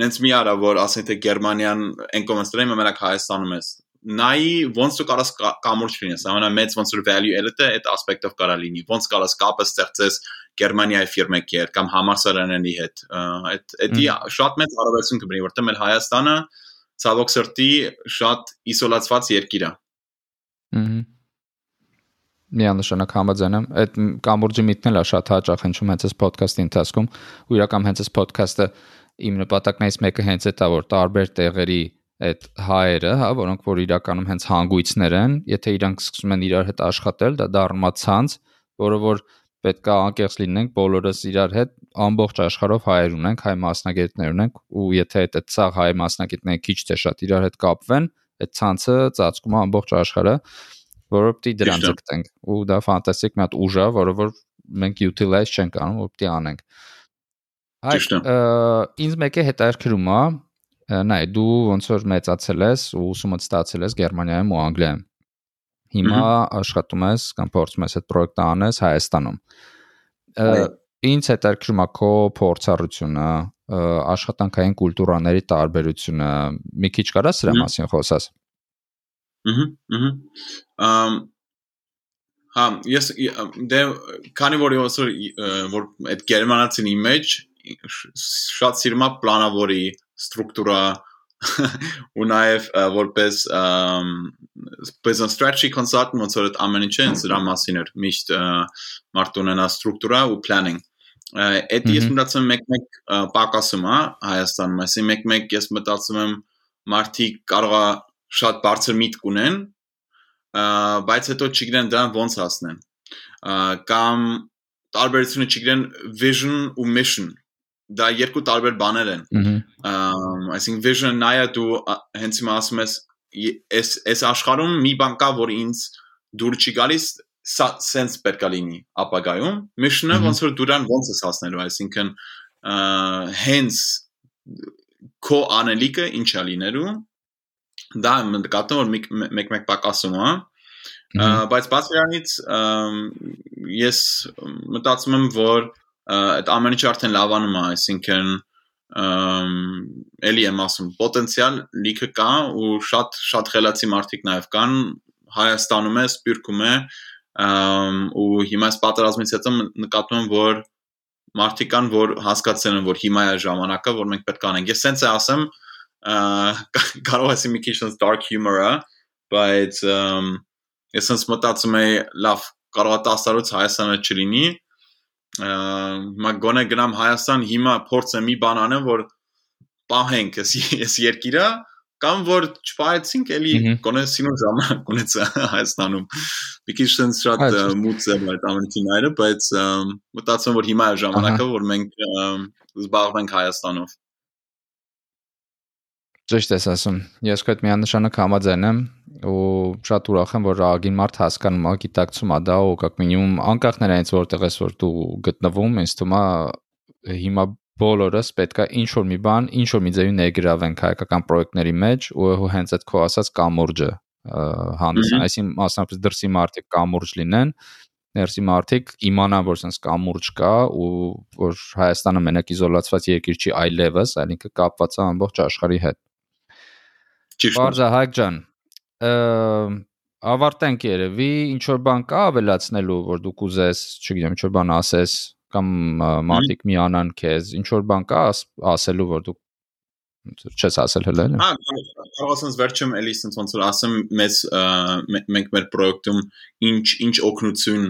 նենց մի արա որ ասեն թե Գերմանիան են կոմենստրեյը մենակ Հայաստանում է նայի ոնց դու կարաս կամուրջ լինես ամենամեծ ոնց որ value added-ը այդ aspect-ով կարա լինի ոնց կարաս կապը ստեղծես Գերմանիայի ֆիրմեքի հետ կամ համալսարանների հետ այդ էդի շատ մեծ հարաբերություն կբերի որտեղ մեր Հայաստանը ցավոք սրտի շատ իսոլացված երկիր է Ահա միանշանակ համաձայն եմ այդ կամուրջի միտնել է շատ հաճախ հնչում հենց այս ոդքասթի ընթացքում ու իրական հենց այս ոդքասթը իմ նպատակներից մեկը հենց է որ տարբեր տեղերի այդ հայերը, հա, որոնք որ իրականում հենց հանգույցներ են, եթե իրանք սկսում են իրար հետ աշխատել, դա դառնա ցանց, որը որ պետք է անկեղծ լինենք բոլորս իրար հետ ամբողջ աշխարհով հայեր ունենք, հայ մասնագետներ ունենք ու եթե այդ ցաղ հայ մասնագետները քիչ թե շատ իրար հետ կապվեն, այդ ցանցը ծածկում է ամբողջ աշխարհը, որը պետք է դրան ձգտենք ու դա ֆանտաստիկ մի հատ ուժ է, որը որ մենք utilize չենք անում, որ պետք է անենք։ Այ ինձ մեկը հետաքրքրում է, նայ դու ոնց որ մեծացել ես ու ուսումը ստացել ես Գերմանիայում ու Անգլիայում։ Հիմա աշխատում ես կամ փորձում ես այդ պրոյեկտը անես Հայաստանում։ Ինչ հետաքրքրում է քո փորձառությունը, աշխատանքային կուլտուրաների տարբերությունը։ Մի քիչ կարաս սրա մասին խոսաս։ Ահա, ահա։ Հա, ես դե քանի որ ես որ այդ գերմանացին image շատ սիրում եմ պլանավորի ստրուկտուրա ու նաև որպես business strategy consultant ոնց որ այդ ամեն ինչը դրա մասին էր միշտ մարդ ունենա ստրուկտուրա ու planning. այդ ես մտածում եմ մեկ-մեկ պակասում է Հայաստանում այսինքն մեկ-մեկ ես մտածում եմ մարդիկ կարողա շատ բարձր միտք ունեն բայց հետո չգիտեն դրան ոնց հասնեն կամ տարբերությունը չգիտեն vision ու mission դա երկու տարբեր բաներ են։ Այսինքն vision նայա դու հենց հիմա ասում ես այս այս աշխարհում մի բան կա, որ ինձ դուր չի գալիս, sense պետք է լինի ապագայում։ Mission-ը ոնց որ դուրան ոնց ես հասնելու, այսինքն հենց քո անելիքը ինչ է լինելու։ Դա մտածում որ մեկ-մեկ պակասում է։ Բայց բացի դրանից ես մտածում եմ որ այդ ամեն ինչը արդեն լավանում է, այսինքն էլի եմ ասում, պոտենցիալ լիքը կա ու շատ շատ խելացի մարդիկ նաև կան Հայաստանում է, Սպիրկում է ու հիմա այս պատերազմից հետո նկատում եմ, որ մարդիկ կան, որ հասկացել են, որ հիմա է ժամանակը, որ մենք պետք է անենք։ Ես սենց է ասեմ, կարող եմ մի քիչ dark humor-ը, բայց ես սենց մտածում եմ, լավ, կարող է 10 տարուց Հայաստանը չլինի, հիմա գոնե գնամ Հայաստան հիմա փորձեմ մի բան անեմ որ պահենք այս այս երկիրը կամ որ չփայեցինք էլի գոնե սինո ժամանակ ունեց Հայաստանում մի քիչ sense շատ մուտ է այդ ամենի նայրը բայց մտածում որ հիմա է ժամանակը որ մենք զբաղվենք Հայաստանով Ճիշտ ես ասում։ Ես քեզ միանշանակ համաձայն եմ ու շատ ուրախ եմ, որ ագին մարդ հասկանում է, գիտակցում է դա ու как минимум անկախ նրանից որտեղ ես որ դու գտնվում, ինձ թվում է հիմա բոլորս պետքա ինչ որ մի բան, ինչ որ մի ձևի ներգրավենք հայկական պրոյեկտների մեջ ու հենց այդ քո ասած կամուրջը հանդիսան, այսինքն մասնավորապես դրսի մարդիկ կամուրջ լինեն, ներսի մարդիկ իմանան, որ sense կամուրջ կա ու որ Հայաստանը մենակ իզոլացված երկիր չի այլևս, այլ ինքը կապված է ամբողջ աշխարհի հետ։ Ճիշտ։ Բարձա Հայկ ջան, ավարտենք երևի, ինչ որ բան կա ավելացնելու, որ դու կուզես, չգիտեմ, ինչ որ բան ասես կամ մարդիկ միանան քեզ, ինչ որ բան կա ասելու, որ դու չես ասել հələ։ Հա, կարող ասած վերջում էլի sense ոնց որ ասեմ, մեզ մենք մեր պրոյեկտում ինչ ինչ օգնություն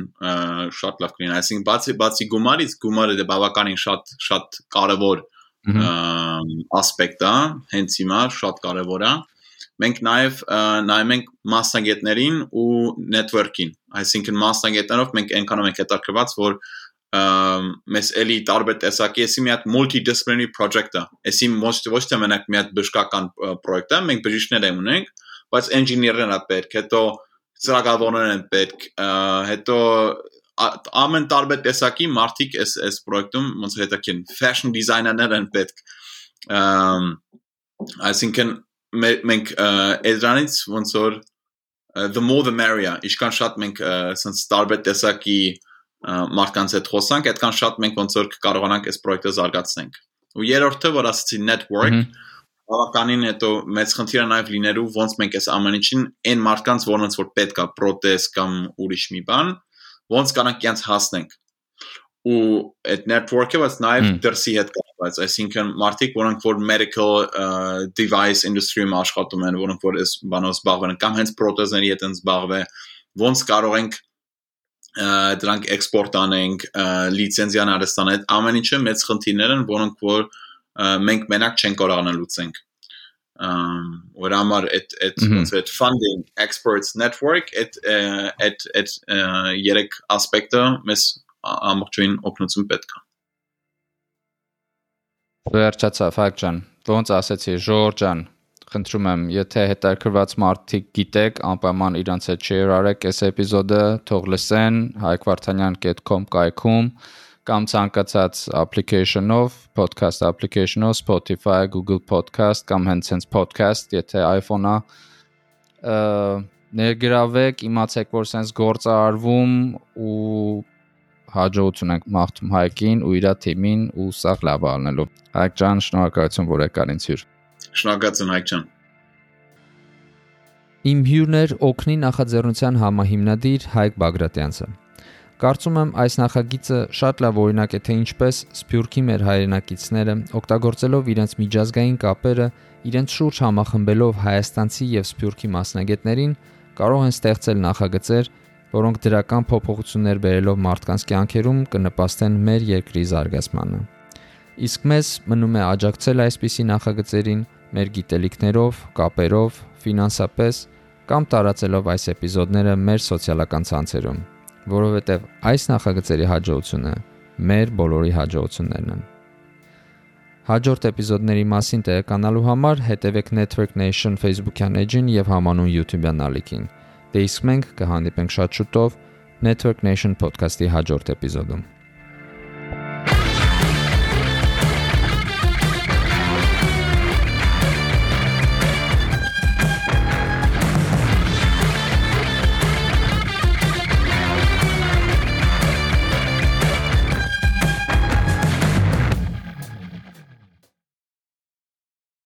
շատ լավ կլինի, այսինքն բացի բացի գումարից, գումարը դե բավականին շատ շատ կարևոր ասպեկտ է, հենց հիմա շատ կարևոր է մենք նաև նայում ենք մասնագետներին ու network-ին, այսինքն մասնագետներով մենք այնքանով ենք հետաքրված, որ մեզ էլի տարբեր տեսակի էսի մի հատ multidisciplinary project-ը, էսի ոչ ոչ թե մենակ մի հատ բժշկական պրոյեկտ է, մենք բժիշկներ ունենք, բայց engineer-ն է պետք, հետո ծրագրավորներ են պետք, հետո ամեն տարբեր տեսակի մարդիկ էս էս պրոյեկտում ոնց հետաքին fashion designer-ներ են պետք այսինքն մենք Էդրանից ոնց որ the more the merrier իշքան շատ մենք sense տարբեր տեսակի մարդկանց հետ խոսանք, այդքան շատ մենք ոնց որ կարողանանք այս պրոյեկտը զարգացնենք։ Ու երրորդը, որ ասացի network, բավականին հետո մեծ խնդիրը նաև լինելու ոնց մենք այս ամեն ինչին այն մարդկանց որոնց որ պետք է պրոթեզ կամ ուրիշ մի բան ոնց կանանք իրենց հասնենք ու այդ network-ը բայց նաև դրսի հետ կապված, այսինքն մարդիկ, որոնք որ medical uh, device industry-ում աշխատում են, որոնք որ այս բանով զբաղվում են, կամ հենց պրոթեզների հետ են զբաղվում, ոնց կարող ենք դրանք էքսպորտ անենք, լիցենզիան արստանել, ամեն ինչը մեծ խնդիրներ են, որոնք որ մենք մենակ չենք կարող անելուցենք որ համար այդ այդ ոնց այդ funding experts network այդ այդ այդ երեք ասպեկտը մեզ ամբողջովին օգնություն պետք է Վերջացավ, Ֆակ ջան։ Ոնց ասեցի, Ժորժ ջան, խնդրում եմ, եթե հետաքրված մարդիկ գիտեք, անպայման իրանց հետ share արեք այս էպիզոդը, թող լսեն hayekvartanyan.com կայքում կամ ցանկացած application-ով, podcast application-ով, Spotify, Google Podcast կամ հենց հենց podcast, եթե iPhone-ա ներգրավեք, իմացեք, որ sense գործ արվում ու հաջողություն ենք մաղթում Հայկին ու իր թիմին ու սաղ լավ ալնելու։ Հայկ ջան, շնորհակալություն, որ եկար ինձ հյուր։ Շնորհակալություն Հայկ ջան։ Իմ հյուրներ օգնի նախաձեռնության համահիմնադիր Հայկ Բագրատյանցը։ Կարծում եմ այս նախագիծը շատ լավ օրինակ է թե ինչպես Սփյուռքի մեր հայրենակիցները օգտագործելով իրենց միջազգային կապերը, իրենց շուրջ համախմբելով հայաստանցի եւ Սփյուռքի մասնագետներին կարող են ստեղծել նախագծեր, որոնք դրական փոփոխություններ բերելով մարդկանց կյանքերում կնպաստեն մեր երկրի զարգացմանը։ Իսկ մեզ մնում է աջակցել այսպիսի նախագծերին մեր գիտելիքներով, կապերով, ֆինանսապես կամ տարածելով այս էպիզոդները մեր սոցիալական ցանցերում, որովհետև այս նախագծերի հաջողությունը մեր բոլորի հաջողություններն են։ Հաջորդ էպիզոդների մասին տեղեկանալու համար հետևեք Network Nation Facebook-յան էջին եւ համանուն YouTube-յան ալիքին։ Դե իսկ մենք կհանդիպենք շատ շուտով Network Nation podcast-ի հաջորդ էպիզոդում։